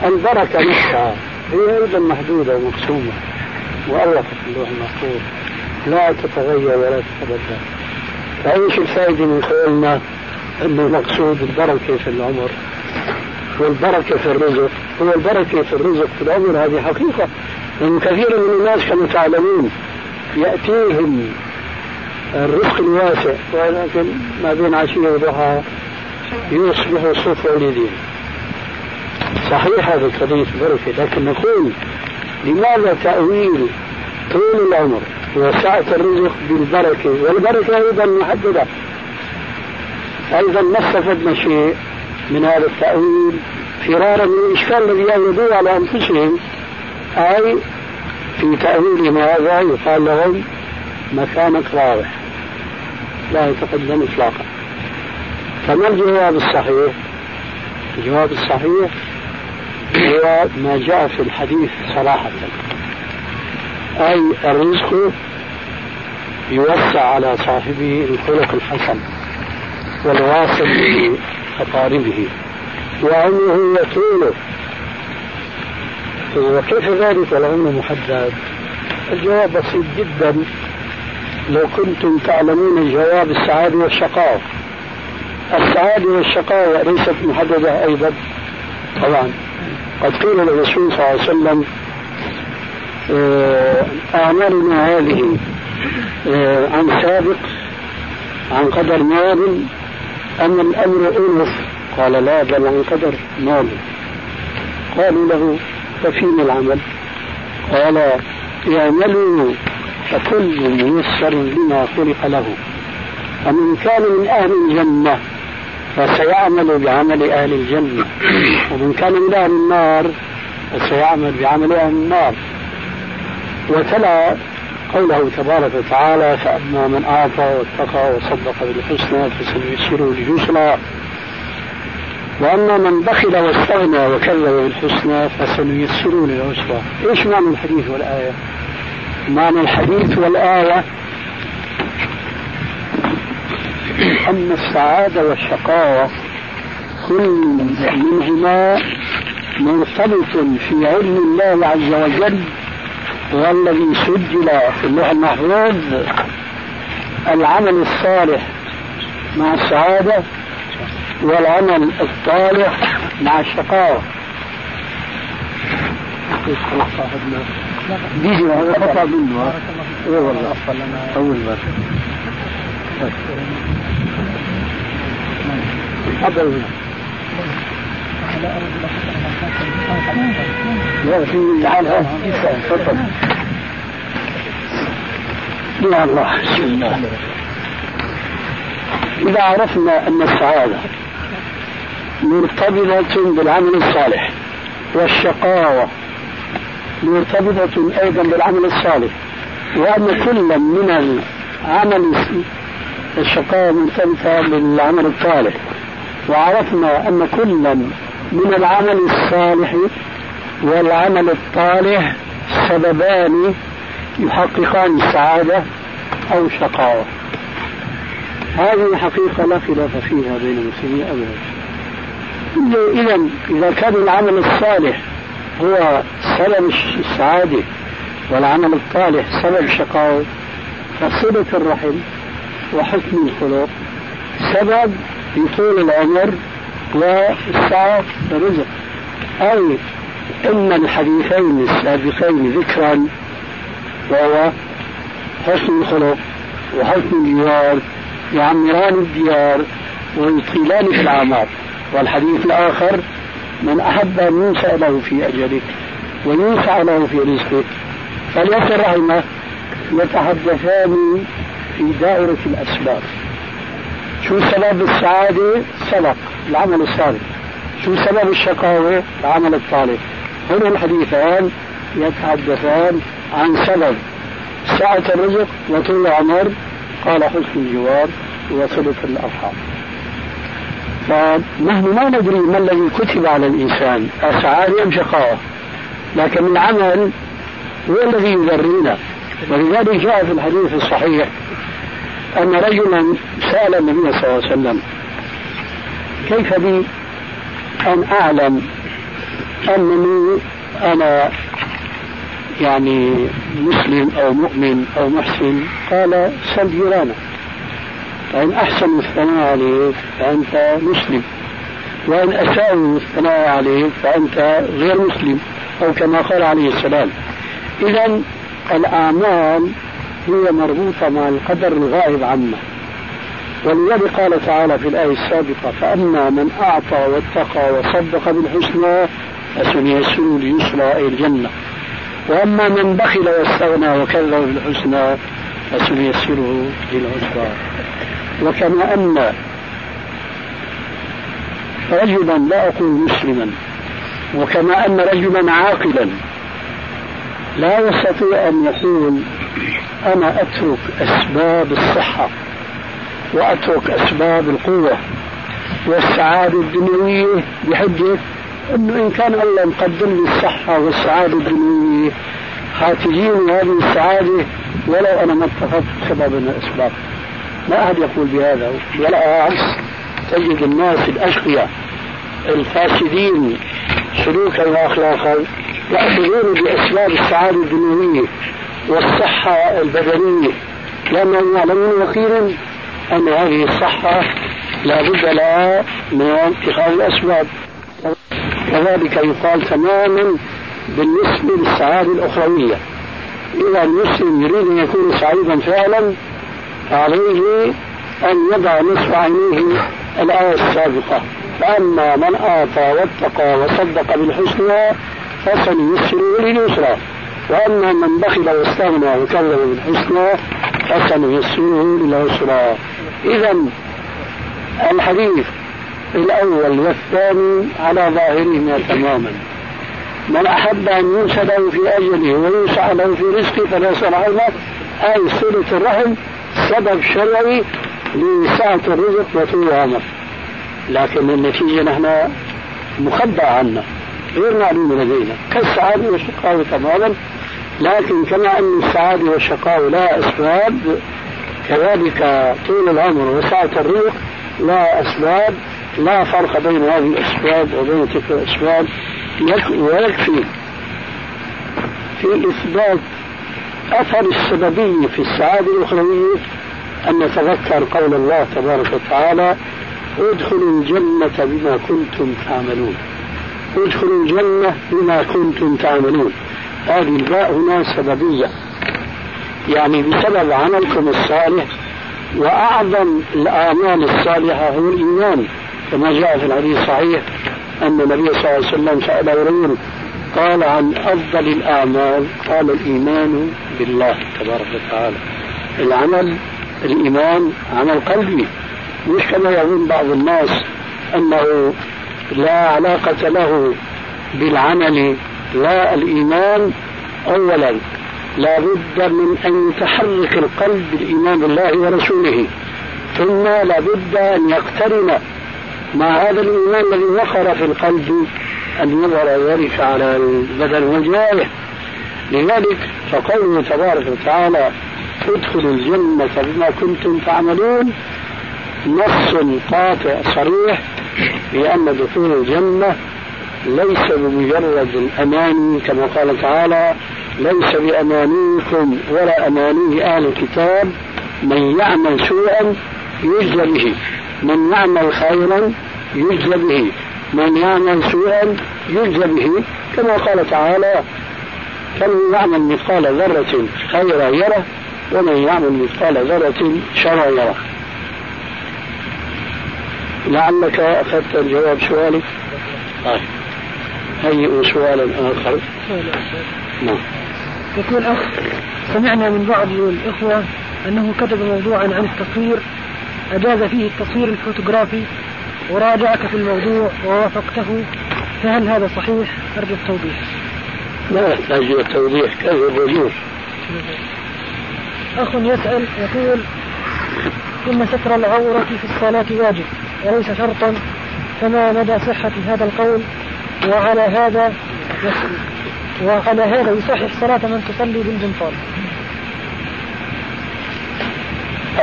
[SPEAKER 2] البركة نفسها هي أيضا محدودة ومقسومة. مؤلفة في اللوح المحفوظ لا تتغير ولا تتبدل. فأيش الفائدة من قولنا أنه مقصود البركة في العمر. والبركة في الرزق. هو البركة في الرزق في العمر. هذه حقيقة. لأن كثير من الناس كما تعلمون يأتيهم الرزق الواسع. ولكن ما بين عشية وضحى يصبح صوف والدين صحيح هذا الحديث بركة. لكن نقول لماذا تأويل طول العمر وسعة الرزق بالبركة؟ والبركة أيضا محددة. أيضا ما استفدنا شيء من هذا التأويل. فرارا من الإشكال الذي يوردوه على أنفسهم أي في تأويلهم هذا يقال لهم مكانك راوح لا يتقدم إطلاقا. فما الجواب الصحيح؟ الجواب الصحيح هو ما جاء في الحديث صراحة. أي الرزق يوسع على صاحبه الخلق الحسن والواصل بأقاربه وعمره يطول. وكيف ذلك؟ والعمر محدد. الجواب بسيط جدا. لو كنتم تعلمون جواب السعادة والشقاء. السعادة والشقاء ليست محددة أيضا. طبعا. قد قيل للرسول صلى الله عليه وسلم آه، أعمالنا هذه آه، عن سابق عن قدر ماض أم الأمر أنف؟ قال لا بل عن قدر ماضي قالوا له ففيما العمل؟ قال اعملوا فكل ميسر لما خلق له. فمن كان من أهل الجنة فسيعمل بعمل أهل الجنة. ومن كان من أهل النار فسيعمل بعمل أهل النار. وتلا قوله تبارك وتعالى فأما من أعطى واتقى وصدق بالحسنى فسنيسره لليسرى. وأما من بخل واستغنى وكذب بالحسنى فسنيسره للعسرى. إيش معنى الحديث والآية؟ معنى الحديث والآية أن السعادة والشقاوة كل منهما مرتبط في علم الله عز وجل والذي سجل في اللوح المحفوظ العمل الصالح مع السعادة والعمل الصالح مع الشقاوة. بيجي هذا قطع منه اي والله. اول مرة تفضل تفضل يا الله بسم الله. إذا عرفنا أن السعادة مرتبطة بالعمل الصالح والشقاوة مرتبطة أيضا بالعمل الصالح وأن كل من العمل الشقاوة مرتبطة بالعمل الصالح. وعرفنا أن كل من العمل الصالح والعمل الطالح سببان يحققان السعادة أو الشقاوة. هذه حقيقة لا خلاف فيها بين المسلمين أبدا. إذا إذا كان العمل الصالح هو سبب السعادة والعمل الصالح سبب الشقاوة فصلة الرحم وحسن الخلق سبب في طول العمر والسعة الرزق أي إن الحديثين السابقين ذكرا وهو حسن الخلق وحسن الجوار يعمران الديار ويطيلان الأعمار. والحديث الآخر من أحب أن ينسى له في أجله وينسى له في رزقه فليس رحمه يتحدثان في دائرة الأسباب. شو سبب السعادة؟ سبق العمل الصالح. شو سبب الشقاوة؟ العمل الصالح. هنا الحديثان يتحدثان عن سبب. سعة الرزق وطول العمر قال حسن الجوار وصلة الأرحام. فنحن ما ندري ما الذي كتب على الإنسان. السعادة أم شقاوة؟ لكن العمل هو الذي يذرينا. ولذلك جاء في الحديث الصحيح أن رجلا سأل النبي صلى الله عليه وسلم كيف بي أن أعلم أنني أنا يعني مسلم أو مؤمن أو محسن؟ قال سل جيرانك فإن أحسنوا الثناء عليك فأنت مسلم وإن أساءوا الثناء عليك فأنت غير مسلم أو كما قال عليه السلام. إذا الأعمال هي مربوطة مع القدر الغائب عنا ولذلك قال تعالى في الآية السابقة فأما من أعطى واتقى وصدق بالحسنى فسنيسره ليسرى أي الجنة. وأما من بخل واستغنى وكذب بالحسنى فسنيسره للعسرى وكما أن رجلا لا أقول مسلما وكما أن رجلا عاقلا لا يستطيع أن يقول أنا أترك أسباب الصحة وأترك أسباب القوة والسعادة الدنيوية بحجة أنه إن كان الله مقدم لي الصحة والسعادة الدنيوية هاتجيني هذه السعادة ولو أنا ما اتخذت سبب من الأسباب. ما أحد يقول بهذا بالعكس تجد الناس الأشقياء الفاسدين سلوكا وأخلاقا يأخذون بأسباب السعادة الدنيوية والصحة البدنية. لأنهم يعلمون يقينا أن هذه الصحة لا بد لها من اتخاذ الأسباب. كذلك يقال تماما بالنسبة للسعادة الأخروية. إذا المسلم يريد أن يكون سعيدا فعلا عليه أن يضع نصف عينيه الآية السابقة. فأما من أعطى واتقى وصدق بالحسنى فسنيسره لليسرى وأما من بخل واستغنى وكذب بالحسنى فسنيسره للعسرى إذا الحديث الأول والثاني على ظاهرهما تماما. من أحب أن ينسى له في أجله ويوسع له في رزقه فلا صلاح أي صلة الرحم سبب شرعي لسعة الرزق وطول العمر. لكن النتيجة نحن مخبأ عنا غير معلومة لدينا كالسعادة والشقاوة تماما لكن كما أن السعادة والشقاوة لا أسباب كذلك طول العمر وسعة الرزق لا أسباب لا فرق بين هذه الأسباب وبين تلك الأسباب. ويكفي في إثبات أثر السببية في السعادة الأخروية أن نتذكر قول الله تبارك وتعالى ادخلوا الجنة بما كنتم تعملون. ادخلوا الجنة بما كنتم تعملون. هذه الباء هنا سببية. يعني بسبب عملكم الصالح وأعظم الأعمال الصالحة هو الإيمان. كما جاء في الحديث الصحيح أن النبي صلى الله عليه وسلم سأل رجل قال عن أفضل الأعمال قال الإيمان بالله تبارك وتعالى. العمل الإيمان عمل قلبي. مش كما يظن بعض الناس أنه لا علاقة له بالعمل لا الإيمان أولا. لا بد من أن يتحرك القلب بالإيمان بالله ورسوله. ثم لا بد أن يقترن مع هذا الإيمان الذي وقر في القلب أن يظهر ذلك على البدن والجوارح. لذلك فقوله تبارك وتعالى ادخلوا الجنة بما كنتم تعملون نص قاطع صريح. بأن دخول الجنة ليس بمجرد الأماني كما قال تعالى ليس بأمانيكم ولا أماني أهل الكتاب من يعمل سوءا يجزى به. من يعمل خيرا يجزى به. من يعمل سوءا يجزى به. كما قال تعالى فمن يعمل مثقال ذرة خيرا يره ومن يعمل مثقال ذرة شرا يره. لعلك أخذت الجواب سؤالك طيب هيئوا سؤالا آخر
[SPEAKER 5] نعم يقول أخ سمعنا من بعض الإخوة أنه كتب موضوعا عن التصوير أجاز فيه التصوير الفوتوغرافي وراجعك في الموضوع ووافقته فهل هذا صحيح؟ أرجو التوضيح.
[SPEAKER 2] لا يحتاج إلى التوضيح يجوز؟
[SPEAKER 5] أخ يسأل يقول إن ستر العورة في الصلاة واجب وليس شرطا فما مدى صحة هذا القول وعلى هذا وعلى هذا يصحح صلاة من تصلي بالبنطال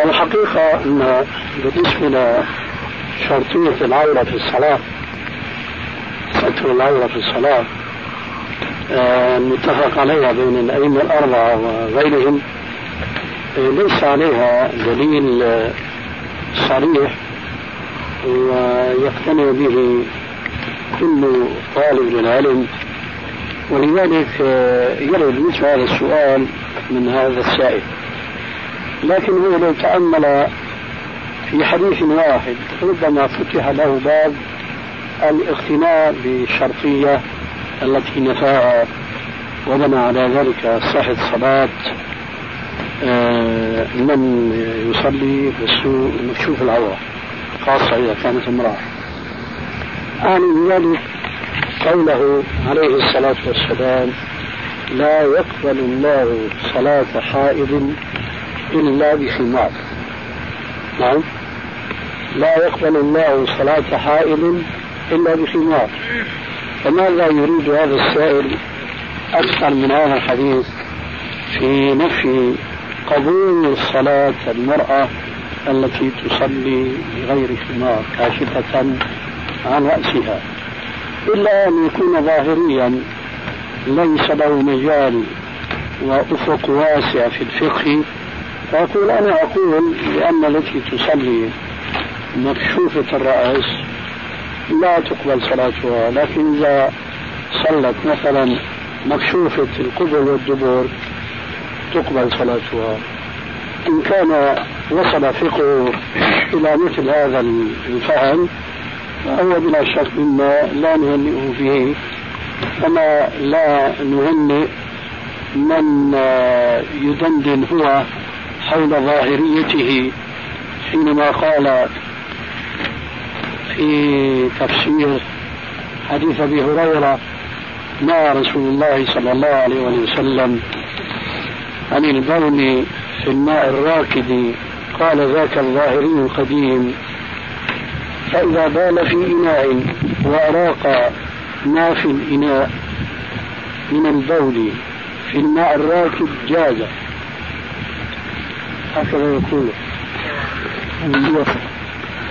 [SPEAKER 2] الحقيقة أن بالنسبة لشرطية العورة في الصلاة ستر العورة في الصلاة آه، متفق عليها بين الأئمة الأربعة وغيرهم آه، ليس عليها دليل آه، صريح. ويقتنع به كل طالب للعلم ولذلك يرد مثل هذا السؤال من هذا السائل. لكن هو لو تأمل في حديث واحد ربما فتح له باب الاقتناء بالشرطية التي نفاها وبنى على ذلك صحة صلاة آه، من يصلي بالسوء مكشوف العورة خاصة إذا كانت امرأة. أعني بذلك قوله عليه الصلاة والسلام لا يقبل الله صلاة حائض إلا بخمار نعم. لا يقبل الله صلاة حائض إلا بخمار فماذا يريد هذا السائل أكثر من هذا الحديث في نفي قبول صلاة المرأة التي تصلي بغير خمار كاشفة عن رأسها إلا أن يكون ظاهريا ليس له مجال وأفق واسع في الفقه. فأقول أنا أقول لأن التي تصلي مكشوفة الرأس لا تقبل صلاتها لكن إذا صلت مثلا مكشوفة القبل والدبر تقبل صلاتها. إن كان وصل فقه إلى مثل هذا الفهم فهو بلا شك مما لا نهنئه به كما لا نهنئ من يدندن هو حول ظاهريته حينما قال في تفسير حديث أبي هريرة نهى رسول الله صلى الله عليه وسلم عن البول في الماء الراكد قال ذاك الظاهري القديم فإذا بال في إناء وأراق ما في الإناء من البول في الماء الراكد جاز. هكذا يقول.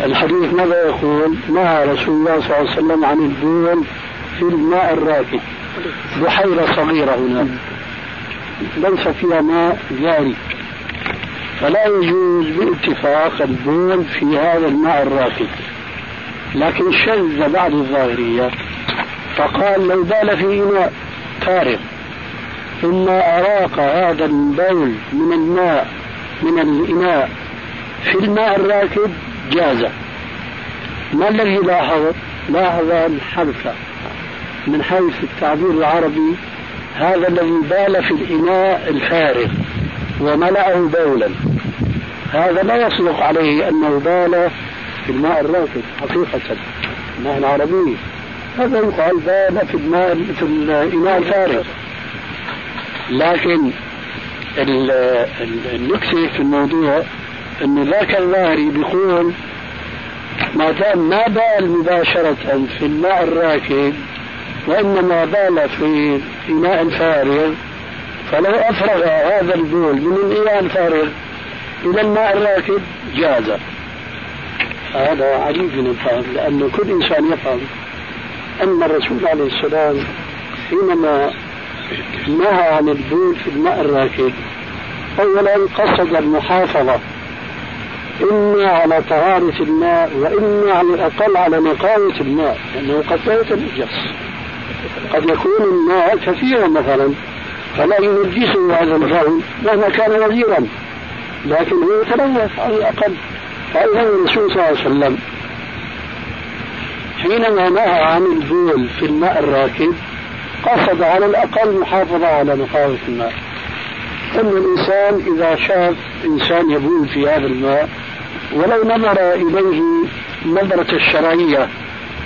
[SPEAKER 2] الحديث ماذا يقول؟ نهى رسول الله صلى الله عليه وسلم عن البول في الماء الراكد. بحيرة صغيرة هناك ليس فيها ماء جاري. فلا يجوز باتفاق البول في هذا الماء الراكد. لكن شذ بعض الظاهرية فقال لو بال في إناء فارغ ثم أراق هذا البول من الماء من الإناء في الماء الراكد جاز. ما الذي لاحظ؟ لاحظ الحرف من حيث التعبير العربي هذا الذي بال في الإناء الفارغ. وملأه بولا هذا لا يصدق عليه أنه بال في الماء الراكد حقيقة الماء العربي. هذا يقال بال في الماء في الإناء الفارغ. لكن النكتة في الموضوع أن ذاك الظاهري بيقول ما دام ما بال مباشرة في الماء الراكد وإنما بال في إناء فارغ فلو أفرغ هذا البول من الإناء الفارغ إلى الماء الراكد جاز هذا عجيب من الفهم لأن كل إنسان يفهم أن الرسول عليه السلام حينما نهى عن البول في الماء الراكد أولا قصد المحافظة إما على طهارة الماء وإما على الأقل على نقاوة الماء لأنه قد لا يتنجس. قد يكون الماء كثيرا مثلا فلا ينجسه هذا الفهم مهما كان وزيرا لكن هو يتلوث على الأقل. فإذا الرسول صلى الله عليه وسلم حينما نهى عن البول في الماء الراكد قصد على الأقل محافظة على نقاوة الماء. أن الإنسان إذا شاف إنسان يبول في هذا الماء ولو نظر إليه نظرة الشرعية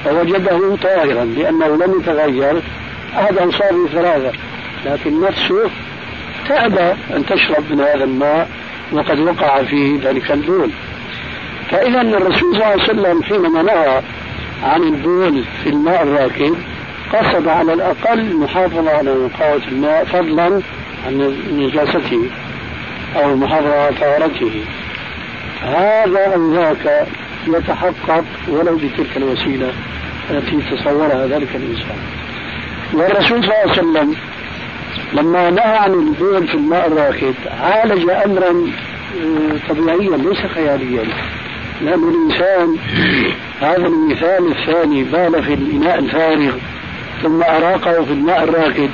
[SPEAKER 2] فوجده طاهرا لأنه لم يتغير أحد أنصاره ثلاثة لكن نفسه تأبى أن تشرب من هذا الماء وقد وقع فيه ذلك البول فإذا الرسول صلى الله عليه وسلم حينما نهى عن البول في الماء الراكد قصد على الأقل محافظة على نقاوة الماء فضلا عن نجاسته أو المحافظة على طهارته. هذا أو ذاك يتحقق ولو بتلك الوسيلة التي تصورها ذلك الإنسان. والرسول صلى الله عليه وسلم لما نهى عن البول في الماء الراكد عالج أمرا آه، طبيعيا ليس خياليا. لأن الإنسان هذا المثال الثاني بال في الإناء الفارغ ثم أراقه في الماء الراكد.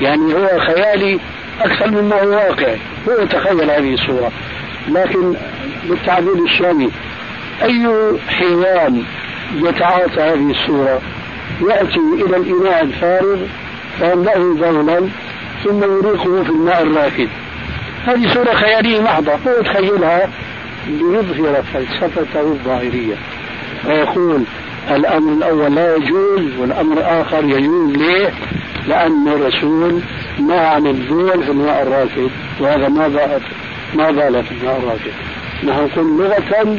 [SPEAKER 2] يعني هو خيالي أكثر مما هو واقعي هو تخيل هذه الصورة. لكن بالتعبير الشامي أي حيوان يتعاطى هذه الصورة؟ يأتي إلى الإناء الفارغ فيملأه بولا ثم يريقه في الماء الراكد. هذه صورة خيالية محضة هو يتخيلها ليظهر فلسفته الظاهرية. ويقول الأمر الأول لا يجوز والأمر الآخر يجوز ليه؟ لأن الرسول ما عن البول في الماء الراكد. وهذا ما بال ما بال في الماء الراكد. نحن نقول لغة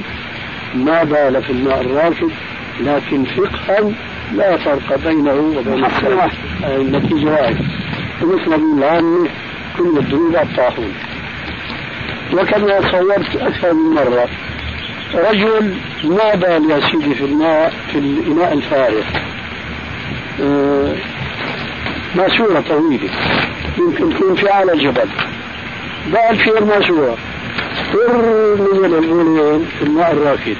[SPEAKER 2] ما بال في الماء الراكد لكن فقها لا فرق بينه وبين النتيجة واحد. ومثل العامة كل الدروب الطاحون وكما صورت أكثر من مرة رجل ما بال يا سيدي في الماء في الإناء الفارغ. آه، ماسورة طويلة يمكن تكون في أعلى جبل بال في الماسورة فر نزل البولين في الماء الراكد.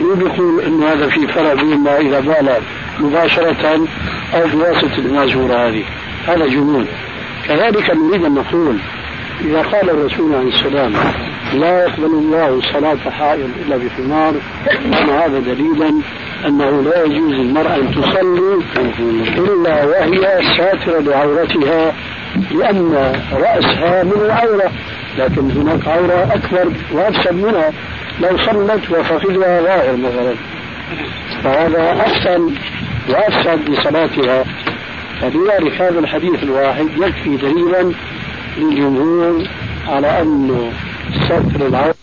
[SPEAKER 2] مو بيقول انه هذا في فرق بين ما إذا بال مباشرة أو بواسطة الماسورة هذه. هذا جنون. كذلك نريد أن نقول إذا قال الرسول عليه السلام لا يقبل الله صلاة حائض إلا بخمار كان هذا دليلا أنه لا يجوز للمرأة أن تصلي إلا وهي ساترة لعورتها لأن رأسها من العورة لكن هناك عورة أكبر وأفسد منها لو صلت وفخذها ظاهر مثلا. فهذا أحسن وأفسد لصلاتها. فلذلك هذا الحديث الواحد يكفي دليلا للجمهور على أنه ستر العورة